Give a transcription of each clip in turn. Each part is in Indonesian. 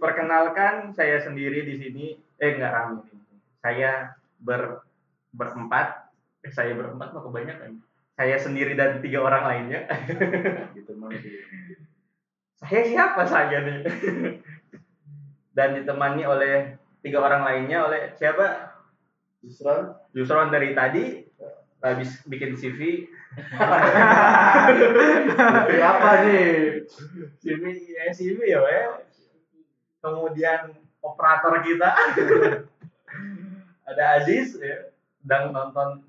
Perkenalkan saya sendiri di sini. Eh nggak ramai. Saya ber berempat. Eh, saya berempat mah kebanyakan. Saya sendiri dan tiga orang lainnya. gitu masih saya siapa saya nih? dan ditemani oleh tiga orang lainnya oleh siapa? justru Yusron dari tadi habis bikin CV. apa nih CV ya CV ya, ya. Kemudian operator kita ada Aziz ya, sedang nonton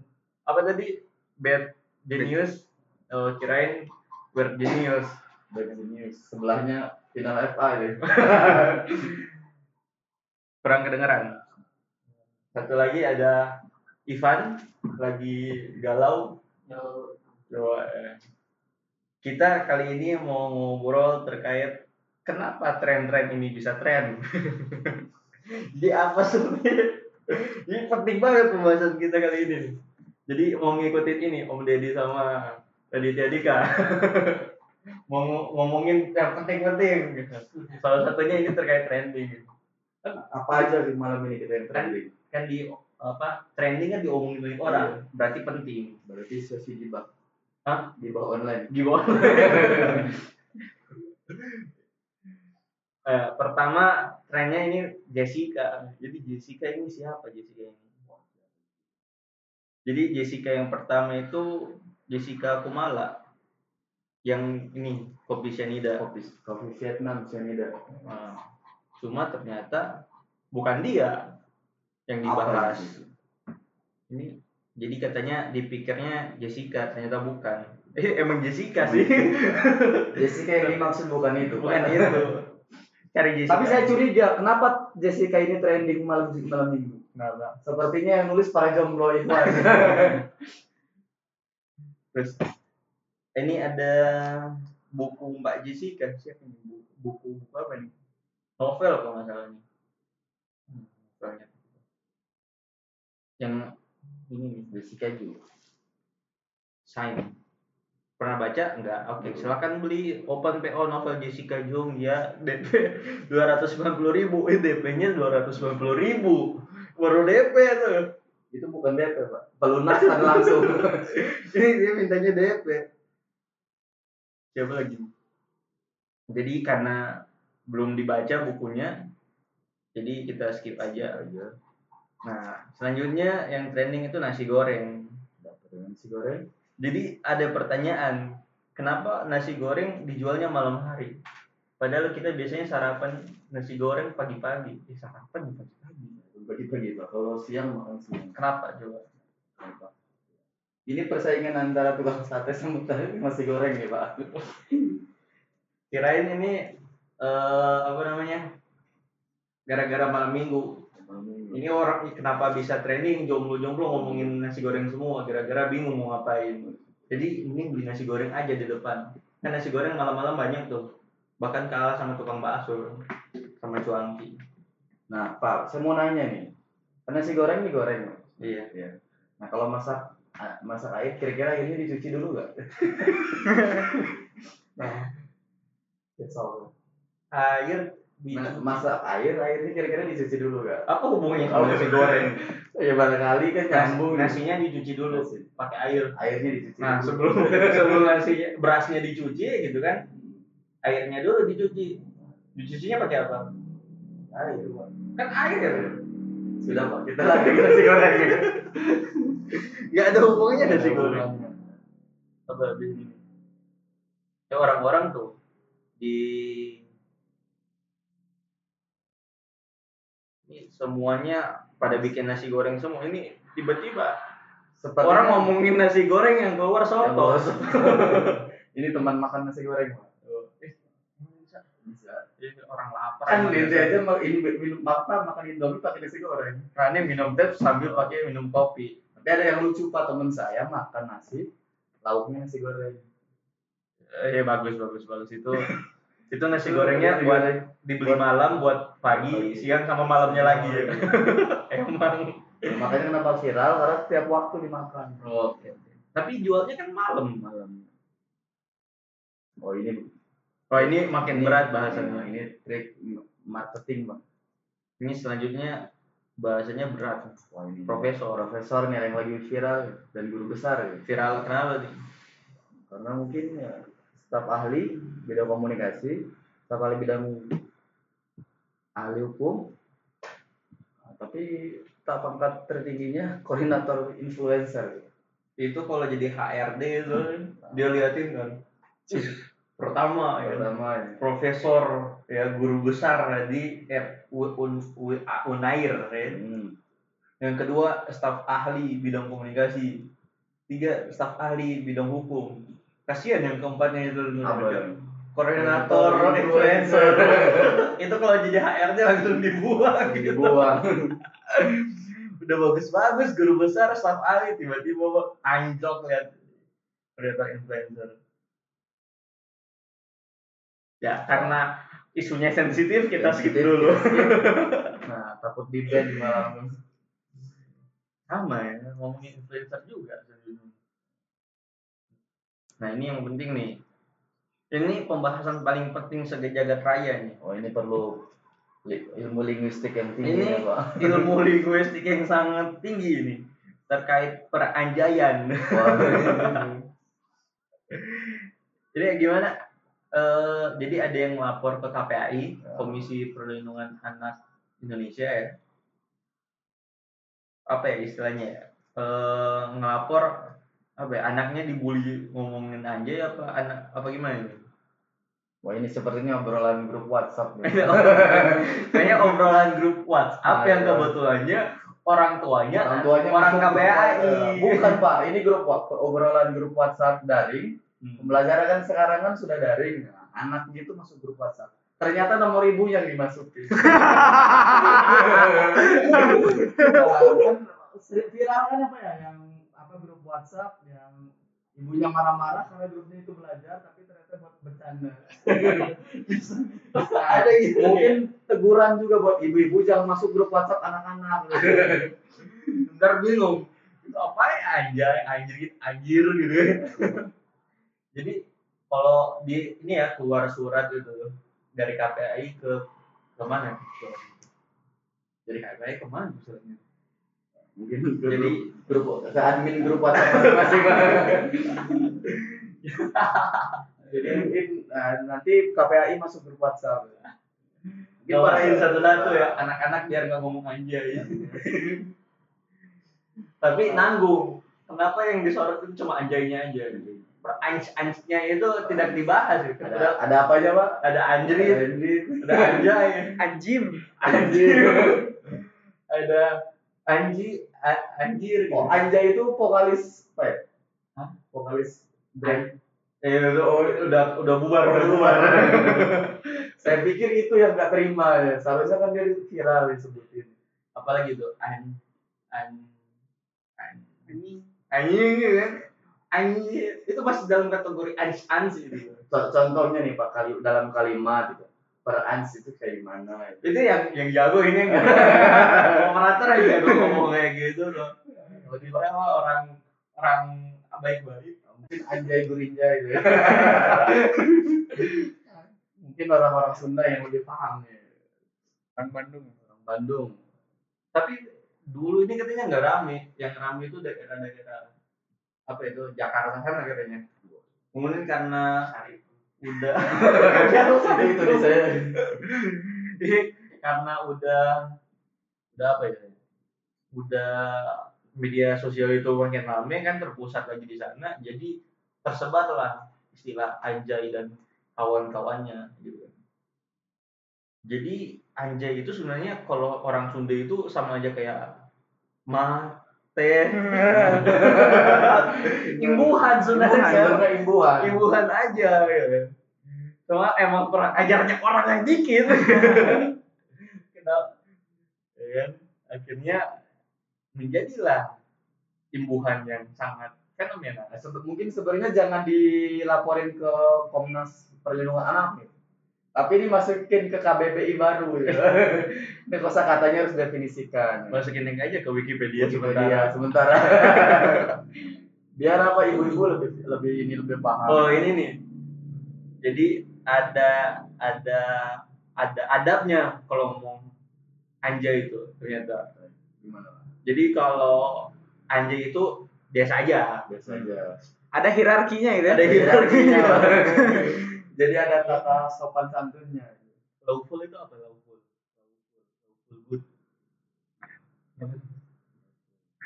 apa tadi? Bad Genius. Oh, kirain Bad Genius. Breaking news sebelahnya final FA deh kurang kedengeran. Satu lagi ada Ivan lagi galau. Eh. Kita kali ini mau ngobrol terkait kenapa tren-tren ini bisa tren. Jadi apa sebenarnya? Ini penting banget pembahasan kita kali ini. Jadi mau ngikutin ini Om Deddy sama Raditya Dika. mau ngo- ngomongin yang penting-penting. Salah satunya ini terkait trending. apa aja di malam ini kita yang trending kan di apa trending kan diomongin banyak orang berarti penting berarti sesi gibah Hah? gibah online gimana eh, pertama trennya ini Jessica. Jadi Jessica ini siapa? Jessica ini jadi Jessica yang pertama itu Jessica Kumala. Yang ini kopi cyanida kopi kopi Vietnam cyanida Nah, cuma ternyata bukan dia yang dibahas. ini jadi katanya dipikirnya Jessica ternyata bukan. Eh emang Jessica sih. Jessica yang dimaksud bukan itu. Bukan itu cari Jessica. Tapi saya curiga kenapa Jessica ini trending malam malam minggu? Kenapa? sepertinya yang nulis para jomblo Ikhwan terus? Ini ada buku Mbak Jessica siapa nih buku, buku buku apa nih novel kalau nggak salah nih Hmm, novelnya. yang ini nih Jessica juga. Sign. Pernah baca? Enggak. Oke, silakan beli Open PO novel Jessica Jung ya DP 290 ribu. Eh, DP-nya 290 ribu. Baru DP tuh. itu bukan DP pak pelunasan langsung Ini dia mintanya DP. Siapa lagi? Jadi karena belum dibaca bukunya, jadi kita skip aja. Nah, selanjutnya yang trending itu nasi goreng. nasi goreng Jadi ada pertanyaan, kenapa nasi goreng dijualnya malam hari? Padahal kita biasanya sarapan nasi goreng pagi-pagi. Eh, sarapan pagi-pagi. bagi-bagi pak kalau siang makan siang Kenapa coba? Kenapa? ini persaingan antara tukang sate sama nasi goreng nih pak Kirain ini eh apa namanya? Gara-gara malam minggu. Ini orang kenapa bisa trending jomblo-jomblo ngomongin nasi goreng semua gara-gara bingung mau ngapain. Jadi ini beli nasi goreng aja di depan. Kan nasi goreng malam-malam banyak tuh. Bahkan kalah sama tukang bakso sama cuangki. nah pak saya mau nanya nih kan nasi goreng digoreng Pak. Iya. ya nah kalau masak ah, masak air kira-kira airnya dicuci dulu nggak Nah, Kesel. air di Nah, masak air airnya kira-kira dicuci dulu nggak apa hubungannya sama nasi goreng? ya barangkali kan nyambung Nas- nasinya dicuci dulu Nasi. pakai air. airnya dicuci Nah, dulu. sebelum sebelum nasinya berasnya dicuci gitu kan, airnya dulu dicuci. Dicucinya pakai apa? air. Kan air. sudah pak kita lanjut ke nasi goreng Gak ada hubungannya Nggak nasi ada goreng. Apa ini? Ya orang-orang tuh di semuanya pada bikin nasi goreng semua ini tiba-tiba Sepertinya- orang ngomongin nasi goreng yang keluar Yang soto. soto. ini teman makan nasi goreng Pak. Eh, bisa. bisa Ini orang lapar. kan dia aja mau in, minum apa makan indomie pakai nasi goreng ini minum teh sambil pakai minum kopi. tapi ada yang lucu pak temen saya makan nasi lauknya nasi goreng Eh, bagus bagus bagus itu itu nasi Itu gorengnya nasi buat goreng. dibeli Buat- malam buat pagi, pagi. siang sama malamnya lagi ya. Emang. Ya, makanya kenapa viral karena tiap waktu dimakan Oke. Tapi jualnya kan malam. malam oh ini Oh ini makin ini- berat bahasannya. ini trik marketing bang. Ini selanjutnya bahasanya berat. Wah ini Profesor. profesor nih yang lagi viral dan guru besar ya. Viral kenapa nih? Karena mungkin ya, staf ahli bidang komunikasi, staf ahli bidang ahli hukum, Nah, tapi tak pangkat tertingginya koordinator influencer. Itu kalau jadi HRD itu dia liatin kan. Pertama ya. Pertama ya. Profesor ya guru besar di Unair ya. Hmm. Yang kedua staf ahli bidang komunikasi. Tiga staf ahli bidang hukum. Kasihan yang keempatnya itu Apa koordinator influencer. itu kalau jadi HRD langsung dibuang gitu. Dibuang. Udah bagus-bagus guru besar staf ahli tiba-tiba anjlok lihat koordinator influencer. Ya, karena isunya sensitif kita skip dulu. Nah, takut di ban malam. sama ya ngomongin influencer juga. Nah ini yang penting nih. Ini pembahasan paling penting sejagat raya nih. Oh ini perlu ilmu linguistik yang tinggi Ini ya pak. ilmu linguistik yang sangat tinggi ini terkait peranjaian. Wah, Jadi gimana? Eh, jadi ada yang melapor ke KPAI, Ya. Komisi Perlindungan Anak Indonesia ya. Apa ya istilahnya ya? Eh, ngelapor apa ya? Anaknya dibully ngomongin anjay apa anak apa gimana ini? Wah ini sepertinya obrolan grup WhatsApp nih. Kayaknya obrolan grup WhatsApp Nah, yang kebetulannya orang tuanya Orang tuanya orang KPAI. Bukan pak, ini grup obrolan grup WhatsApp daring. Hmm. Pembelajaran kan sekarang kan sudah daring. Nah, anak gitu masuk grup WhatsApp. Ternyata nomor ibu yang dimasukin. Nah, kan viral kan apa ya yang WhatsApp yang ibunya marah-marah karena grupnya itu belajar tapi ternyata buat bercanda. Ada gitu. Mungkin teguran juga buat ibu-ibu jangan masuk grup WhatsApp anak-anak. Ntar bingung. Itu apa ya anjay, anjir gitu, anjir gitu. Jadi kalau di ini ya keluar surat itu dari KPAI ke ke mana? Ke, dari KPAI ke mana suratnya? Mungkin Jadi jadi grup ke admin grup WhatsApp masing-masing. Jadi mungkin nah, nanti KPAI masuk grup WhatsApp. Mungkin pada- satu-satu ya anak-anak biar nggak ngomong anjay. Tapi nanggung. Kenapa yang disorot itu cuma anjaynya aja gitu. Anj-anjnya itu tidak dibahas gitu. Ada, Ada, ada apa aja pak? ada anjrit, ada anjay, Anjim. anjir, ada anji, a- anjir. gitu. Oh, Anjay itu vokalis apa ya? Hah? Vokalis band. Eh, itu udah udah bubar, udah bubar. Saya pikir itu yang nggak terima ya. Seharusnya kan dia viral disebutin. Apalagi tuh an an an Anjing. anjing gitu kan. Anjing itu masih dalam kategori ans ans gitu. Co- Contohnya nih Pak kali dalam kalimat gitu. Per ans itu kayak gimana? Itu yang yang jago ini yang operator yang jago ngomong kayak gitu loh. Lebih banyak orang orang baik-baik. Mungkin anjay gurinja gitu ya. Mungkin orang-orang Sunda yang lebih paham ya. Orang Bandung. Orang Bandung. Tapi dulu ini katanya nggak rame. Yang rame itu daerah-daerah apa itu Jakarta sana katanya. Kemudian karena udah. Itu itu di saya. karena udah udah apa ya? Udah media sosial itu makin rame kan terpusat lagi di sana jadi tersebarlah istilah anjay dan kawan-kawannya gitu jadi anjay itu sebenarnya kalau orang Sunda itu sama aja kayak mate imbuhan sebenarnya Sebenarnya imbuhan. imbuhan aja ya kan. Cuma emang kurang ajarnya orang yang dikit. Kenapa? Ya kan? Akhirnya menjadilah imbuhan yang sangat fenomenal. Nah, sebe- mungkin sebenarnya jangan dilaporin ke Komnas Perlindungan Anak gitu. Tapi ini masukin ke KBBI baru ya. ini kosa katanya harus definisikan. Masukin link aja ke Wikipedia, Wikipedia sebentar. sementara. Biar apa ibu-ibu lebih lebih ini lebih paham. Oh ini nih. Jadi ada ada ada adabnya kalau ngomong anjay itu ternyata. Gimana? Jadi kalau anjay itu biasa aja. Biasa aja. Ada hierarkinya gitu. ya? Ada hierarkinya. Jadi ada tata sopan santunnya. Lawful itu apa lawful? Lawful, good.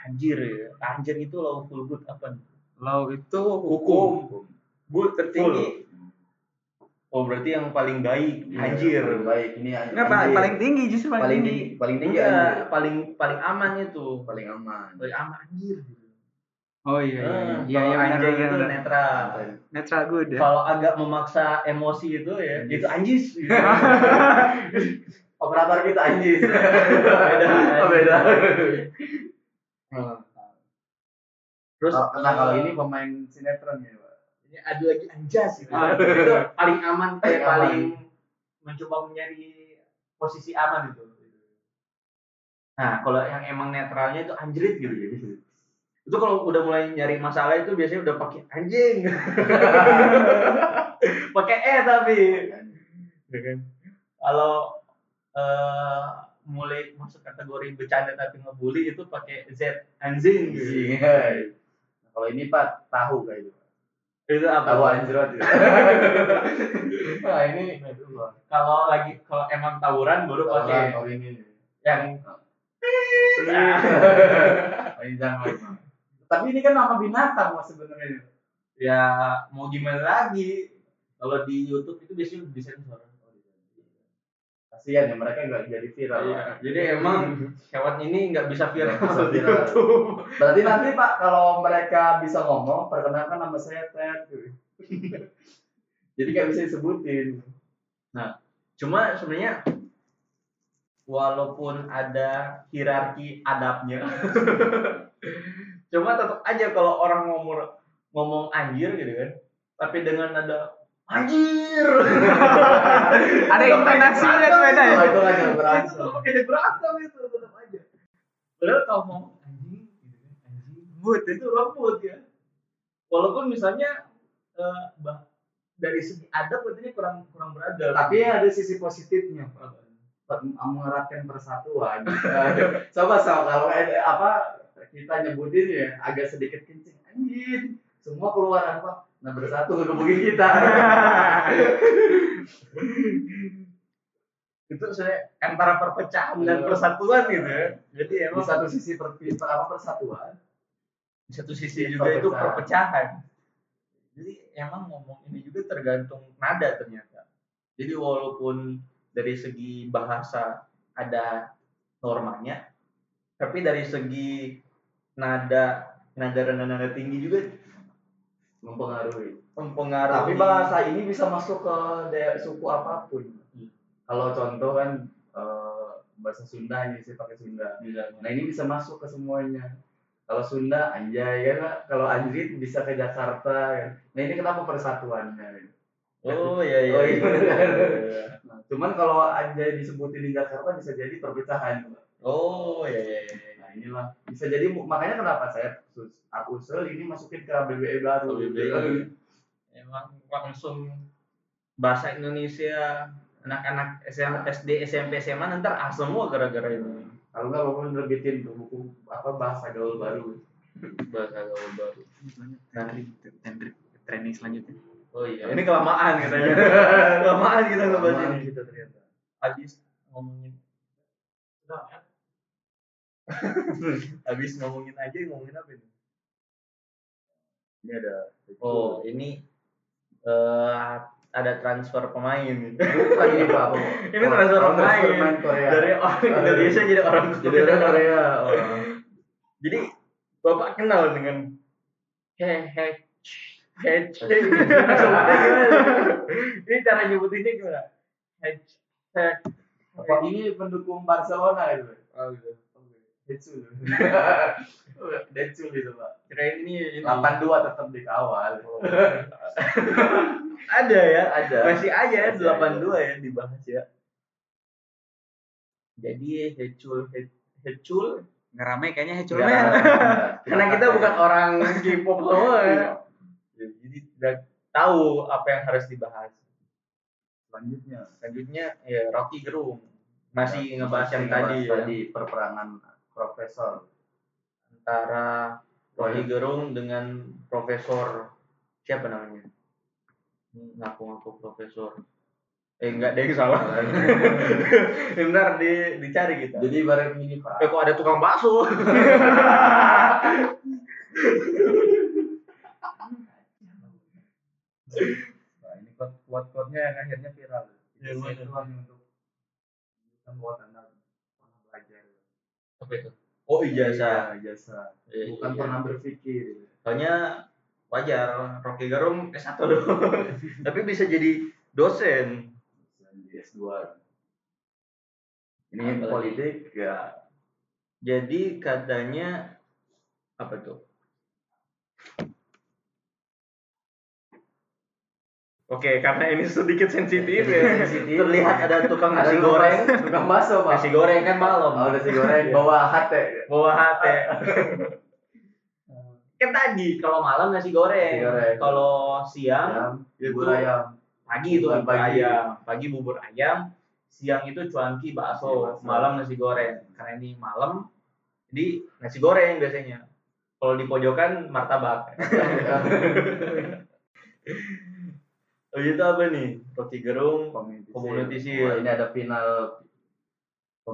Anjir ya. Anjir itu lawful good apa? Law itu Hukum. Good tertinggi. Oh berarti yang paling baik. Anjir. Paling baik ini anjir. Enggak paling, paling tinggi justru paling, paling tinggi. tinggi, paling tinggi anjir. paling paling aman itu. Paling aman. Paling aman anjir. Oh iya iya. Eh, Iya iya kalau benar anjay benar, itu benar. netral. Netral good ya. Kalau agak memaksa emosi itu ya, Anjis. itu anjis. gitu. Operator kita anjir. Beda. Oh, beda. Hmm. Terus Oh, Nah, kalau eh, ini pemain sinetron ya, Pak. ini ada lagi anjas gitu. Ah. itu paling aman kayak Paling paling mencoba mencari posisi aman itu. Nah, kalau yang emang netralnya itu anjrit gitu ya. Itu kalau udah mulai nyari masalah itu biasanya udah pakai anjing. pakai e tapi. Ya kan? Kalau eh, mulai masuk kategori bercanda tapi ngebully itu pakai Z anjing gitu. Iya. Nah, Kalau ini Pak tahu kayak itu. Itu apa? Tahu anjrot. itu. Nah, ini. Kalau lagi kalau emang tawuran baru pakai kalau ini. yang Oh, ini jangan. Tapi ini kan nama binatang Mas sebenarnya. ya mau gimana lagi kalau di YouTube itu biasanya disensor Kasihan ya mereka nggak jadi viral. Iya, jadi emang hewan ini nggak bisa viral Nggak bisa viral. YouTube Berarti nanti Pak kalau mereka bisa ngomong perkenalkan nama saya Ted. Jadi nggak bisa disebutin. cuma sebenarnya walaupun ada hierarki adabnya cuma tetap aja kalau orang ngomong ngomong anjir gitu kan tapi dengan ada anjir Ada intonasinya tuh beda ya. Itu yang itu berantem. kayak berantem itu tetap aja padahal kalau mau anjing gitu kan anjing Good. itu lembut ya walaupun misalnya eh, bah- dari segi adab katanya kurang kurang beradab Tapi ada sisi positifnya mengeratkan persatuan. Coba sama kalau ada apa kita nyebutin ya agak sedikit kencing anjir. Semua keluar apa? Nah bersatu ngegebukin kita. itu saya antara perpecahan dan Iya. persatuan gitu ya jadi Di emang satu sisi per, per- apa persatuan. di satu sisi Iya, juga itu perpecahan jadi emang ngomong ini juga tergantung nada ternyata jadi walaupun dari segi bahasa ada normanya tapi dari segi nada nada rendah nada tinggi juga mempengaruhi. mempengaruhi Tapi bahasa ini bisa masuk ke daerah suku apa pun. Hmm. Kalau contoh kan eh, bahasa Sunda hanya sih pakai Sunda. Nah ini bisa masuk ke semuanya. Kalau Sunda anjay ya kalau anjrit bisa ke Jakarta ya. Nah ini kenapa persatuannya? ya? oh iya iya, Oh, iya. iya. Nah, cuman kalau anjay disebutin di Jakarta bisa jadi perpecahan. oh iya iya iya Nah inilah bisa jadi makanya kenapa saya aku usul ini masukin ke BBE baru. KBBI. emang langsung bahasa Indonesia anak-anak SM, SD SMP SMA nanti ah semua gara-gara ini Kalau nggak bapak nerbitin tuh buku apa bahasa gaul baru. bahasa gaul baru Nanti training selanjutnya. oh iya ini kelamaan katanya kelamaan kita ngebahas Lama ini kita ternyata. habis ngomongin kan? habis ngomongin aja ngomongin apa ini Ini ada. oh ini eh ada transfer pemain bukan ini pak. Ini transfer Oh, pemain. pemain Korea. dari orang Indonesia jadi orang Jadi orang Korea. Oh. Jadi bapak kenal dengan he he he Ini cara nyebutinnya gimana? He he Apa ini pendukung Barcelona gitu? Oh gitu. Detsul. Detsul gitu pak. Kirain ini ini 82 tetap dikawal. ada ya. Ada. Masih aja ya Masih 82 ya dibahas ya. Jadi Hecul He- Hecul Ngerame kayaknya Heculmen. nggak. karena kita bukan orang K-pop semua ya. Jadi tidak tahu apa yang harus dibahas. Selanjutnya Selanjutnya ya Rocky Gerung. Masih Ya, ngebahas yang tadi ya. tadi perperangan profesor. Antara Oh, iya. Gerung dengan Profesor siapa namanya? Ngaku-ngaku Profesor. Eh enggak deh salah. Bentar di dicari kita. Jadi ibarat ini Pak. Eh kok ada tukang bakso? Nah, ini quote quote-nya yang akhirnya viral. Mana? Itu hanya untuk menunjukkan bahwa anda pernah belajar. Apa itu? Oh ijazah. Iya, ijazah. Iya, Bukan iya. pernah berpikir. Soalnya wajar Rocky Gerung S1 doang. Tapi bisa jadi dosen. di S2. Ini Apalagi? politik ya Jadi katanya apa tuh? Oke, karena ini sedikit sensitif ya. Sensitif. Terlihat ada tukang nasi goreng. tukang- bakso pak Nasi goreng kan malam. oh nasi goreng bawa hati Bawa hati. kan tadi kalau malam nasi goreng. Nasi goreng. Kalau siang itu bubur ayam pagi itu bubur pagi. ayam. Pagi bubur ayam, siang itu cuanki bakso, Bakso. malam nasi goreng. Karena ini malam, jadi nasi goreng biasanya. Kalau di pojokan martabak. Oh itu apa nih? Roti Gerung Community Community Shield. Wah, ini ada final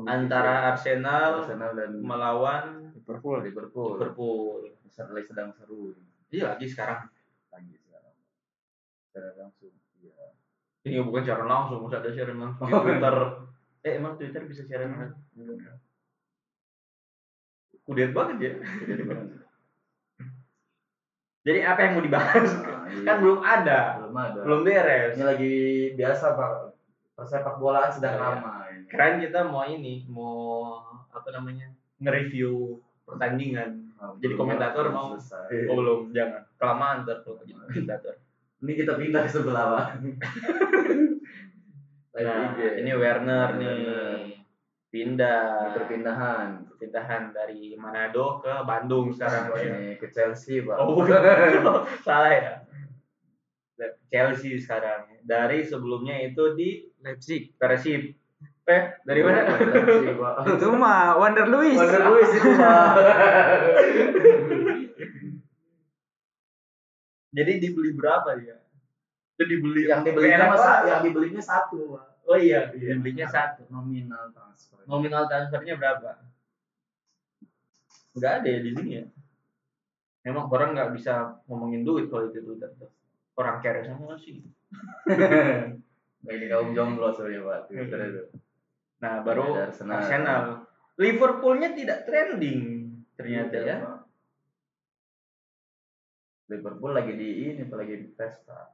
antara. Arsenal Arsenal dan melawan Liverpool Liverpool Liverpool. lagi sedang seru Iya lagi sekarang. lagi sekarang secara langsung iya Ini bukan siaran langsung, masa ada siaran langsung di Twitter. Eh emang Twitter bisa siaran langsung? Kudet banget ya. jadi barang Jadi apa yang mau dibahas? Iya. kan belum ada, belum ada belum beres. ini lagi biasa pak persepak bolaan sedang Oh, iya. ramai Keren kita mau ini, mau apa namanya? nge-review pertandingan. Jadi komentator mau? selesai. Oh belum, jangan. Kelamaan ntar kalau jadi komentator. ini kita pindah ke sebelah pak Nah, ini Werner nih. Pindah perpindahan pindahan dari Manado ke Bandung sekarang ya. ini ke Chelsea pak Oh, bukan. salah ya. Chelsea sekarang. Dari sebelumnya itu di Leipzig. Persib. Eh, dari mana? Chelsea pak Itu mah Wander Luis. Wander Luis itu pak Jadi dibeli berapa dia? Itu dibeli yang dibelinya Enak masa banget. yang dibelinya satu pak Oh iya, dibelinya satu. nominal transfer Nominal transfernya berapa? Enggak ada ya di sini ya. Memang orang nggak bisa ngomongin duit kalau itu Twitter. Orang kere semua sih. Ini kaum jomblo soalnya pak Twitter itu Nah, baru Ada Arsenal. Arsenal. Liverpoolnya tidak trending ternyata Iya, ya. Liverpool lagi di ini Pak, lagi di pesta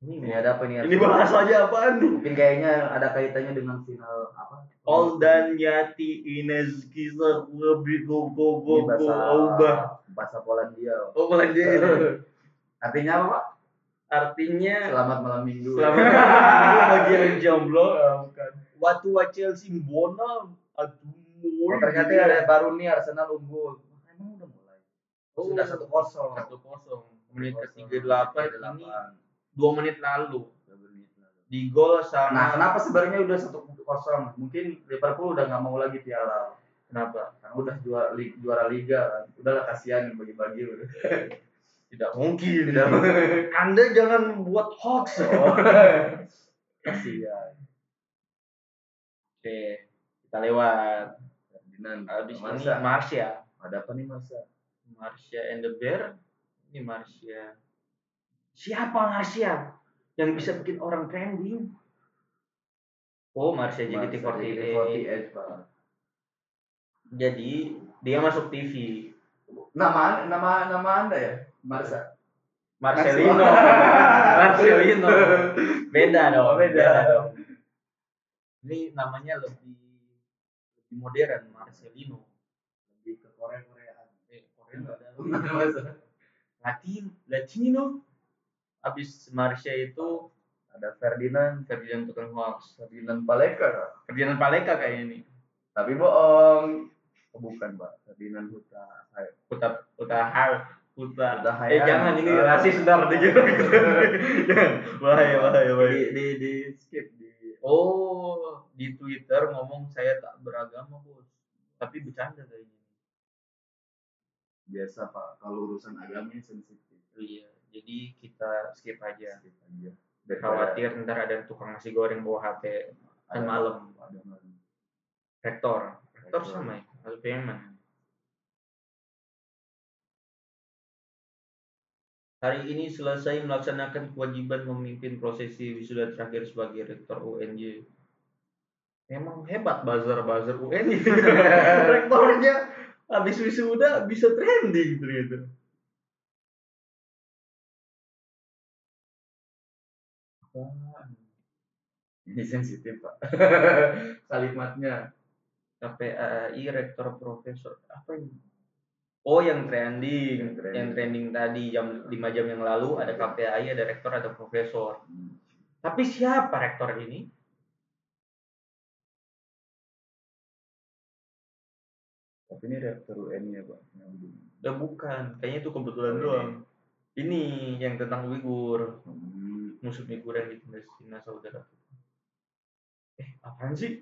Ini, ini ada apa nih ini bahas aja apaan? Nih? mungkin kayaknya ada kaitannya dengan final apa? Oldan Yati Ines Kisah lebih go go go bahasa Polandia. Oh Polandia. Artinya apa Pak? Artinya selamat malam minggu. Selamat bagi yang jomblo. Waktu wa Chelsea bona aduh. Oh, ternyata ada baru nih Arsenal unggul. Emang udah mulai? Oh, sudah satu kosong. Satu kosong. Menit ke tiga delapan ini dua menit lalu di gol sama Nah, kenapa sebenarnya udah satu kosong? Mungkin Liverpool udah nggak mau lagi piala, kenapa karena udah juara li- juara liga, kan. udahlah kasihan bagi-bagi udah. tidak mungkin Tidak anda jangan buat hoax Oh. kasihan. oke kita lewat Ferdinand, habis ini Marsha. Marsha Ada apa nih Marsha? Marsha and the Bear ini Marsha siapa Marsha yang bisa bikin orang trending oh Marsha JKT48 JKT48, Pak. jadi dia masuk TV Nama nama nama Anda ya? Marsha. Marcelino Marcelino beda dong Oh, beda. dong ini namanya lebih lebih modern Marcelino Lebih ke Korea-Koreaan. eh Korea ada. Latin Latino abis Marsha itu Ada Ferdinand, Ferdinand tukang hoax Ferdinand Paleka. Ferdinand Paleka kayak ini Tapi bohong. Oh, bukan, Pak. Ferdinand Huta. Hai. Puta Puta Hal Puta. Puta Eh jangan ini Eh. rasis ntar gitu. Jangan. Bahaya bahaya di, bahaya. di, di skip di Oh, di Twitter ngomong saya tak beragama, Bos. Tapi bercanda kayaknya. biasa pak kalau urusan agama sensitif Iya, jadi kita skip aja. skip aja Khawatir ntar ada tukang nasi goreng bawa HP kan malam. ada malam Rektor. Rektor Rektor. sama ya? Yang mana? Hari ini selesai melaksanakan kewajiban memimpin prosesi wisuda terakhir sebagai rektor UNJ. Memang hebat buzzer-buzzer UNJ. Rektornya habis wisuda bisa trending ternyata. Apaan? ini sensitif pak kalimatnya KPAI rektor profesor apa ini? Oh yang trending, Yang trending. yang trending tadi jam 5 jam yang lalu ada KPAI, ada rektor, ada profesor. Tapi siapa rektor ini? tapi ini rektor UN ya pak Ya bukan, kayaknya itu kebetulan Oh, ini. doang. Ini yang tentang Uighur, Hmm, musuh yang ditindas Cina saudara. Eh, apaan sih?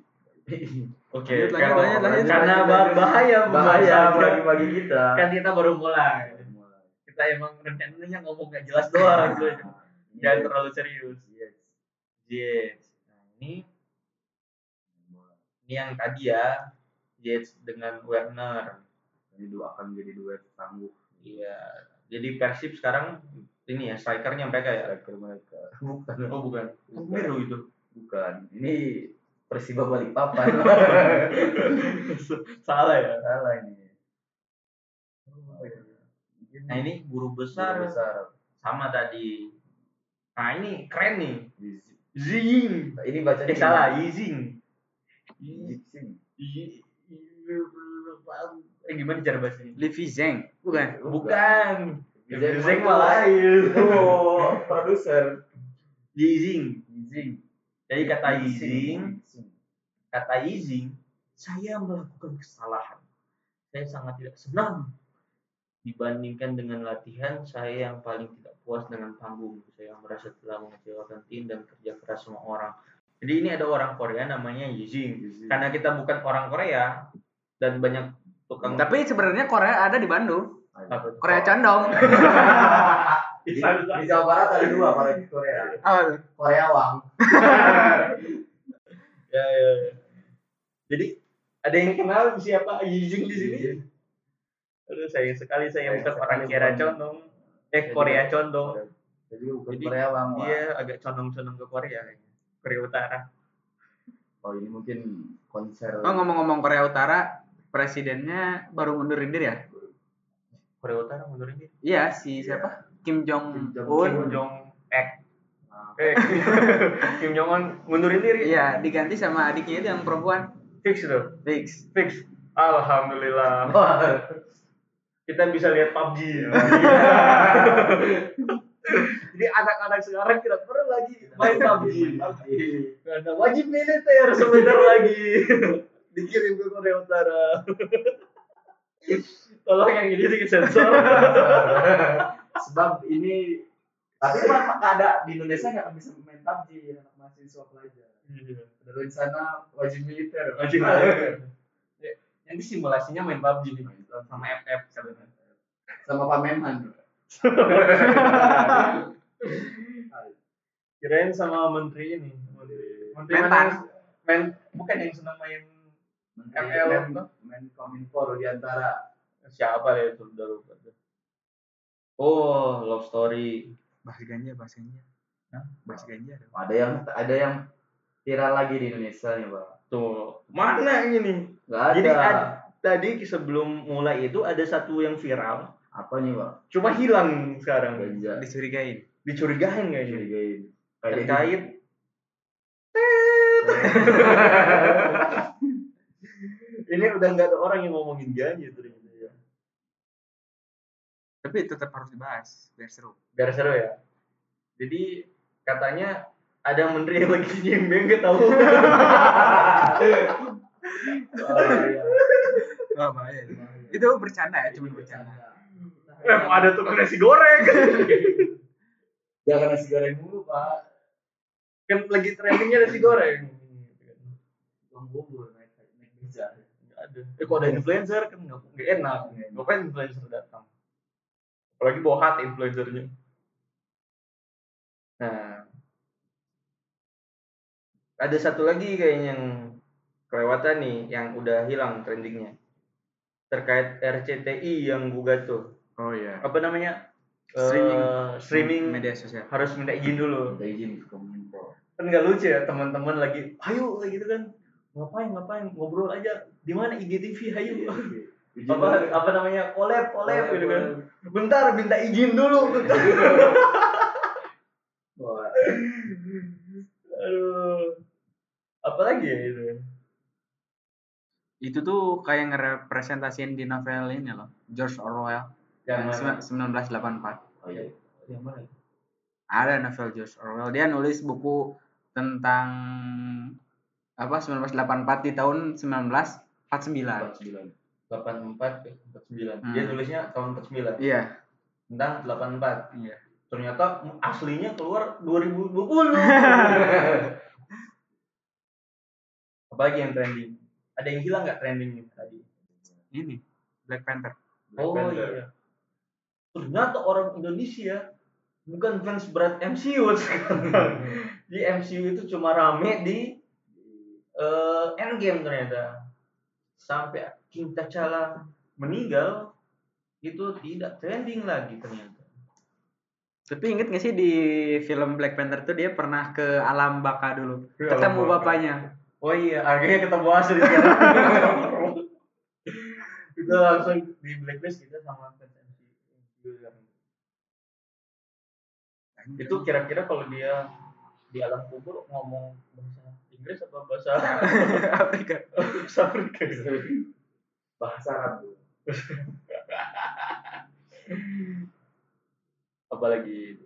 Oke, lanjut, karena, lanjut, lanjut. karena bah- bahaya bahaya pembahasannya. bagi-bagi kita Kan kita baru mulai. Kita emang rencananya ngomong gak jelas doang. Jangan terlalu serius. Yes. Jets. Nah, ini ini yang tadi ya. Jets dengan Werner. ini dua akan jadi duet tangguh Iya. Jadi Persib sekarang ini ya strikernya mereka ya. striker mereka bukan Oh bukan. Kan Bukan. biru itu. bukan ini Persiba Balikpapan Salah ya. salah ini Nah ini guru Guru besar besar sama tadi. Nah ini keren nih. Zing. ini bacanya Eh salah, Yizing. Jixing Y- Eh gimana cara bahasanya? Livi Zeng, bukan? Bukan. Zeng Zeng itu- lain. produser Yizing. Yizing Jadi kata Yizing, kata Yizing, saya melakukan kesalahan. Saya sangat tidak senang. Dibandingkan dengan latihan, saya yang paling tidak puas dengan panggung. Saya merasa telah mengecewakan tim dan kerja keras semua orang. Jadi ini ada orang Korea namanya. Yizing. Karena kita bukan orang Korea dan banyak tukang Tapi sebenarnya Korea ada di Bandung. Korea Condong. di, di Jawa Barat ada dua Korea Korea? Korea Wang ya, ya, ya. Jadi ada yang kenal siapa Yizing di sini? Aduh sayang sekali saya Sayang bukan sekali orang Korea condong. Eh Korea condong. jadi bukan Jadi, Korea Wang. Dia agak condong-condong ke Korea kayaknya. Korea Utara. oh ini mungkin konser Oh ngomong-ngomong Korea Utara, presidennya baru mundurin diri ya? Korea Utara mundurin diri. Iya, si siapa? Kim Jong Kim Jong Un. Kim Jong Ek. Eh, Kim Jong Un mundurin diri. Iya, diganti sama adiknya itu yang perempuan. Fix itu. Fix. Fix. Alhamdulillah. Kita bisa lihat PUBG. Jadi anak-anak sekarang tidak perlu lagi main PUBG. Karena wajib militer sebentar lagi. Dikirim ke Korea Utara. Tolong yang ini disensor. sebab ini tapi pak ada di Indonesia nggak bisa main PUBG anak mahasiswa pelajar ada rencana wajib militer Wajib militer. Ya, Nanti simulasinya main PUBG sama FF sebenarnya. sama Pak Menhan Kirain sama menteri ini. Menteri Mentan. mana yang- Men, bukan yang senang main Menteri ML. Menkominfo Rudiantara siapa ya itu udah lupa tuh. Oh, love story. Bahas ganja, bahas ganja. Hah? Bahas ganja. ada yang ada yang viral lagi di Indonesia nih pak Tuh, mana ini? nggak ada Jadi ad- tadi sebelum mulai itu ada satu yang viral, apa nih pak cuma hilang sekarang. ganja Dicurigain. Dicurigain kayaknya. curigain kayak Terkait ini udah nggak ada orang yang ngomongin ganja ternyata ya. Tapi tetap harus dibahas biar seru. Biar seru ya. Jadi katanya ada menteri yang lagi nyembeng nggak tahu. Oh, iya. Wah, bahaya. Itu bercanda ya, cuma bercanda. Eh, ada tukang nasi goreng. Jangan nasi goreng dulu, Pak. kan lagi trendingnya nasi goreng. Tukang bubur naik naik bisa. Ada. Eh, kok ada influencer kan nggak nggak enak. Ngapain influencer datang? Apalagi bawa hati influencernya. Nah, ada satu lagi kayaknya yang kelewatan nih, yang udah hilang trendingnya. Terkait RCTI yang gugat tuh. Oh iya. Apa namanya? Streaming. Eh, streaming media sosial. harus minta izin dulu. Minta izin ke Kominfo. kan nggak lucu ya teman-teman lagi ayo kayak gitu kan ngapain ngapain ngobrol aja di mana IGTV ayo Izin apa dulu. apa namanya collab collab Collab, gitu kan bentar minta izin dulu bentar. Wah, aduh apa lagi ya itu Itu tuh kayak ngerepresentasiin di novel ini loh, George Orwell yang yang mana 1984. oh iya. yang mana Ada novel George Orwell. Dia nulis buku tentang apa 1984 di tahun 1949. 49. 84 ke 49 Hmm. dia tulisnya tahun 49 Iya. tentang 84 Iya. ternyata aslinya keluar 2020 apalagi yang trending ada yang hilang nggak trendingnya tadi Ini Black Panther. Oh iya. Ternyata orang Indonesia bukan fans berat MCU sekarang. Di MCU itu cuma rame di eh, Endgame ternyata. Sampai King T'Challa meninggal itu tidak trending lagi ternyata. Tapi inget gak sih di film Black Panther tuh dia pernah ke alam baka dulu. Ke Ketemu alam baka. bapaknya. Oh iya, akhirnya ketemu asli sekarang. kita langsung di blacklist kita sama itu kira-kira kalau dia di alam kubur ngomong bahasa Inggris apa bahasa Afrika. bahasa Afrika Bahasa Arab. Apalagi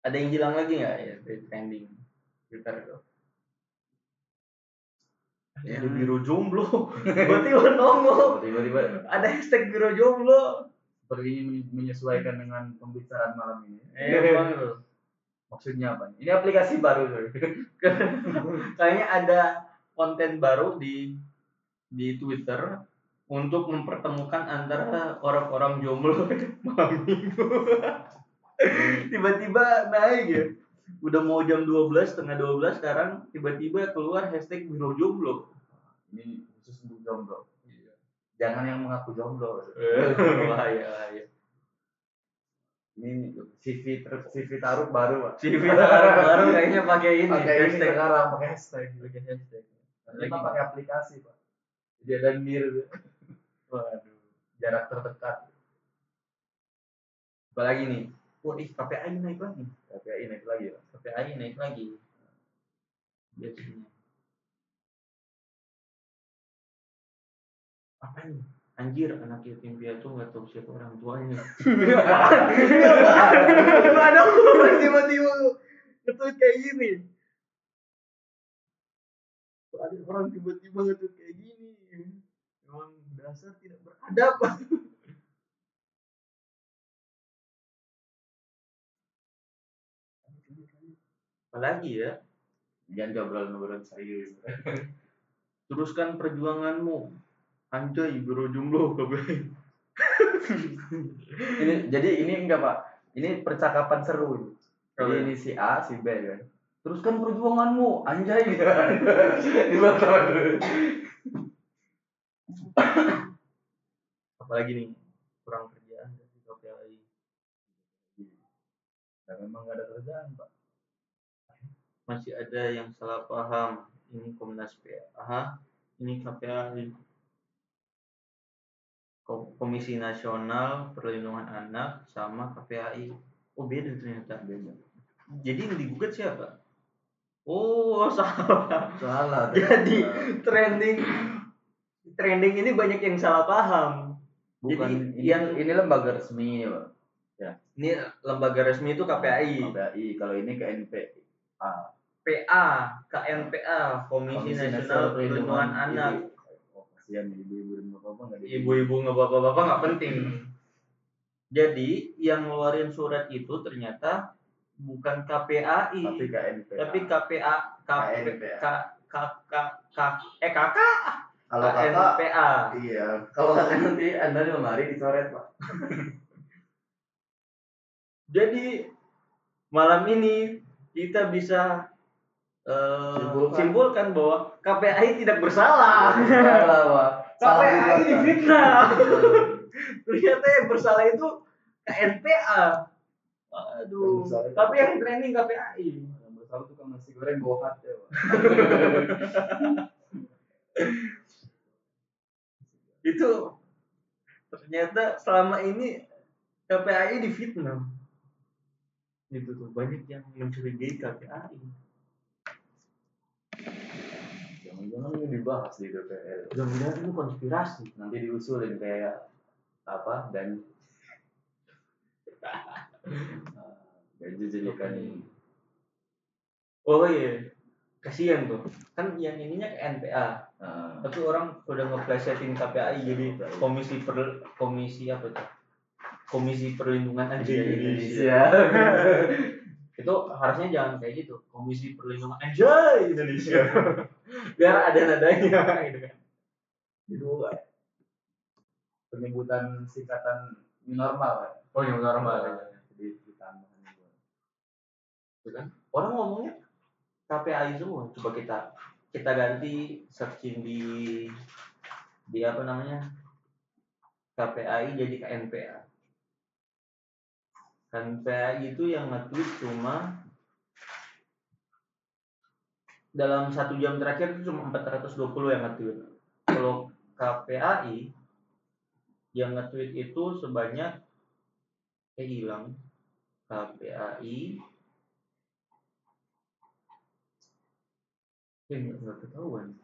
ada yang hilang lagi nggak ya dari trending Twitter itu Ya. ada biro jomblo tiba-tiba nongol Tiba-tiba ada hashtag biro jomblo seperti ini menyesuaikan dengan pembicaraan malam ini. eh tuh. Maksudnya apa? Ini aplikasi baru. Kayaknya ada konten baru di di Twitter untuk mempertemukan antara orang-orang jomblo malam minggu. Tiba-tiba naik ya. Udah mau jam 12, setengah 12 sekarang tiba-tiba keluar hashtag biro jomblo. Ini khusus untuk jomblo. Jangan yang mengaku jomblo. bahaya, bahaya. Ini CV ter CV taruh baru, Pak. CV baru kayaknya pakai ini Pakai ini sekarang pakai hashtag. Pakai hashtag. Mah pakai aplikasi, Pak. Jadi ada mir Waduh. jarak terdekat. Apalagi nih? Waduh, KPI naik lagi. KPI naik lagi, Pak. KPI naik lagi biasanya apa nih anjir anak yatim piatu nggak tahu siapa orang tuanya. Ada orang tiba-tiba ngetweet kayak gini ada orang tiba-tiba ngetweet kayak gini emang dasar tidak beradab apalagi ya? Jangan obrolan-obrolan serius. teruskan perjuanganmu anjay biro jomblo KPI ini jadi ini enggak, Pak. Ini percakapan seru. ini. Jadi Oh, iya. ini si A, si B kan. Teruskan perjuanganmu, anjay gitu. Bawah apalagi nih kurang kerjaan dari KPI Dan memang nggak ada kerjaan, Pak. masih ada yang salah paham ini Komnas PA ini Ko- Komisi Nasional Perlindungan Anak sama KPAI oh beda ternyata. Beda. Jadi yang digugat siapa? Oh salah. Salah. Jadi, trending trending ini banyak yang salah paham. Bukan jadi ini, yang- ini lembaga resmi, Pak. ini lembaga resmi itu KPAI KPI. Kalau ini KNP. PA KNPA Komisi, Nasional Perlindungan. Anak kasihan ibu-ibu dan bapak-bapak nggak ibu-ibu nggak bapak-bapak nggak penting. Jadi yang ngeluarin surat itu ternyata bukan KPAI tapi KNP tapi KPA KP, KNPA. K, K, K, K, eh KK kalau KNPA iya. Kalau kakak nanti anda di lemari dicoret pak. Jadi malam ini kita bisa eh, Simpulkan. simpulkan bahwa KPAI tidak bersalah. Salah. KPAI gugatan. difitnah ternyata yang bersalah itu KNPA Yang aduh itu- tapi yang training KPAI yang bersalah tukang nasi goreng bawa hati pak. Itu ternyata selama ini KPAI difitnah. Itu tuh banyak yang mencurigai KPAI jangan-jangan ini dibahas di DPR mudah-mudahan itu konspirasi. Nanti diusulin kayak apa dan Ganju jadikan oh iya. Kasihan tuh. Kan yang ininya ke NPA uh, tapi orang udah ngeplesetin KPAI jadi komisi per komisi apa tuh? Komisi perlindungan anjing Indonesia. Itu harusnya jangan kayak gitu. Komisi perlindungan anjay Indonesia biar ada nadanya gitu kan. Itu penyebutan singkatan new normal kan? oh yang normal jadi ditambah Gitu kan? Orang ngomongnya KPAI semua. Coba kita kita ganti searching di di apa namanya? KPAI jadi KNPA KNPA itu yang nge-tweet cuma dalam satu jam terakhir itu cuma 420 yang nge-tweet. Kalau KPAI yang nge-tweet itu sebanyak eh hilang. KPAI eh nggak ketahuan.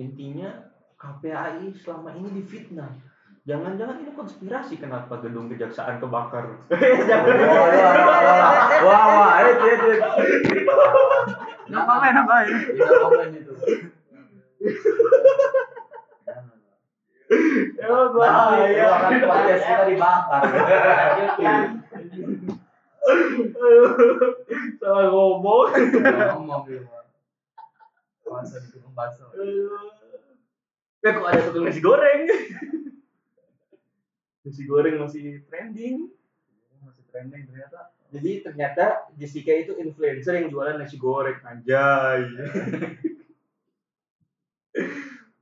Intinya KPAI selama ini difitnah jangan-jangan ini konspirasi kenapa gedung kejaksaan kebakar jangan wah wah wah wah itu itu Nggak apa-apa, nggak komen itu ya podcast kita dibakar salah ngomong ngomong gitu Masa bakso ya kok ada tukang nasi goreng nasi goreng masih trending. Masih trending ternyata. Jadi ternyata Jessica itu influencer yang jualan nasi goreng anjay.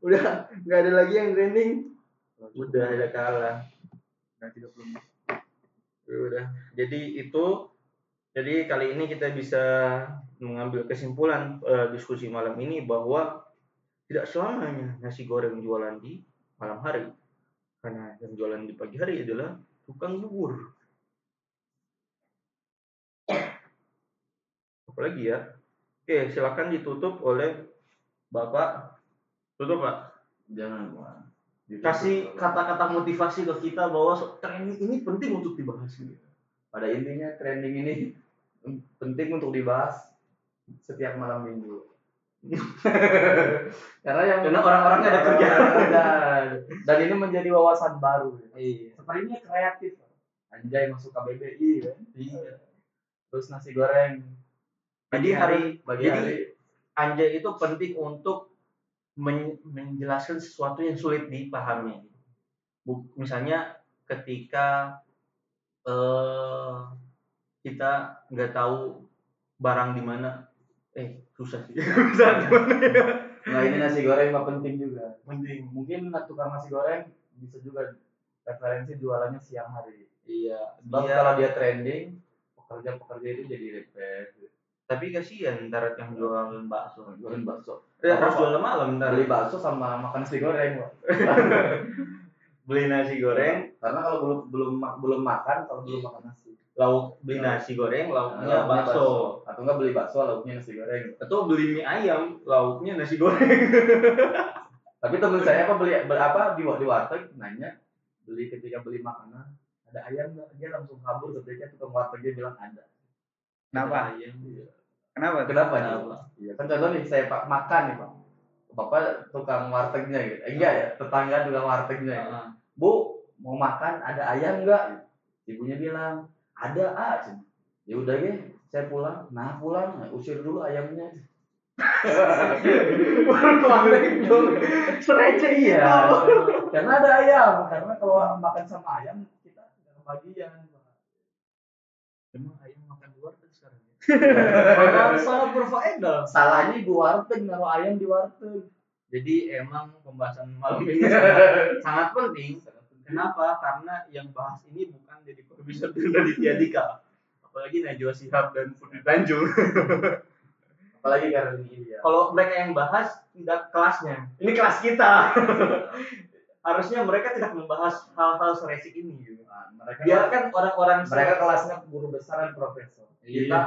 Udah nggak ada lagi yang trending? Udah ada kalah. Udah 30 menit. Ya udah. Jadi itu jadi kali ini kita bisa mengambil kesimpulan eh, diskusi malam ini bahwa tidak selamanya nasi goreng jualan di malam hari karena yang jualan di pagi hari adalah tukang bubur apalagi ya? Oke silakan ditutup oleh bapak. Tutup pak? Jangan Bang. kasih kata-kata motivasi ke kita bahwa training ini penting untuk dibahas gitu. pada intinya trending ini penting untuk dibahas setiap malam minggu karena yang Karena orang-orangnya ada kerjaan. dan, dan ini menjadi wawasan baru Iya. sepertinya kreatif anjay masuk KBBI kan Iya. terus nasi goreng Jadi hari bagi jadi hari anjay itu penting untuk men- menjelaskan sesuatu yang sulit dipahami. Misalnya ketika eh kita nggak tahu barang di mana, eh susah sih. Bisa di mana ya? nah ini nasi goreng mah penting juga Penting. mungkin tukang nasi goreng bisa juga referensi jualannya siang hari Iya. sebab Dia, kalau dia trending pekerja-pekerja itu jadi refresh tapi kasihan ntar yang jualan bakso. jualan bakso Ya, harus jualan malam ntar. beli bakso sama makan nasi goreng. Beli nasi goreng, karena kalau belum belum belum makan kalau belum makan nasi lauk beli nasi goreng, lauknya Lauknya bakso. atau enggak beli bakso lauknya nasi goreng Atau beli mie ayam, lauknya nasi goreng. tapi temen saya apa beli beli apa di di warteg nanya beli ketika beli makanan ada ayam nggak dia langsung kabur ketika tukang wartegnya bilang ada Kenapa? Ayam. Kenapa? Kenapa? nih? Kenapa? Iya kan contoh nih saya pak makan nih pak. Bapak tukang wartegnya gitu. Eh, enggak ya, tetangga tukang wartegnya. Heeh. Bu, mau makan ada ayam enggak? Ibunya bilang, ada ah. Cen. Ya udah deh, saya pulang. Nah pulang, nah, usir dulu ayamnya. Serece iya. Karena ada ayam. Karena kalau makan sama ayam kita nggak kebagian. Emang ayam makan di warteg sekarang ya? Sangat sangat berfaedah. Salahnya ibu warteg naruh ayam di warteg. Jadi emang pembahasan malam ini sangat, sangat penting. Kenapa? Karena yang bahas ini bukan jadi Corbuzier dan Raditya Dika. Apalagi Najwa Shihab dan Putri Tanjung. Apalagi karena ini ya. Kalau mereka yang bahas tidak kelasnya. Ini kelas kita. Harusnya mereka tidak membahas hal-hal seresik ini. Gitu. Nah, mereka Biarkan orang-orang mereka kelasnya guru besar dan profesor. Iya. Kita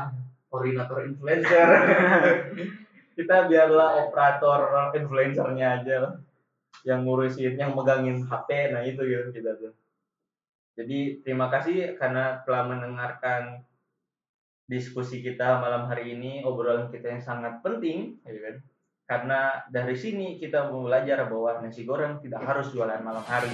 koordinator influencer. kita biarlah operator influencernya aja lah. Yang ngurusin yang megangin HP nah itu gitu kita tuh. Jadi terima kasih karena telah mendengarkan diskusi kita malam hari ini obrolan kita yang sangat penting ya kan? Karena dari sini kita mau belajar bahwa nasi goreng tidak harus jualan malam hari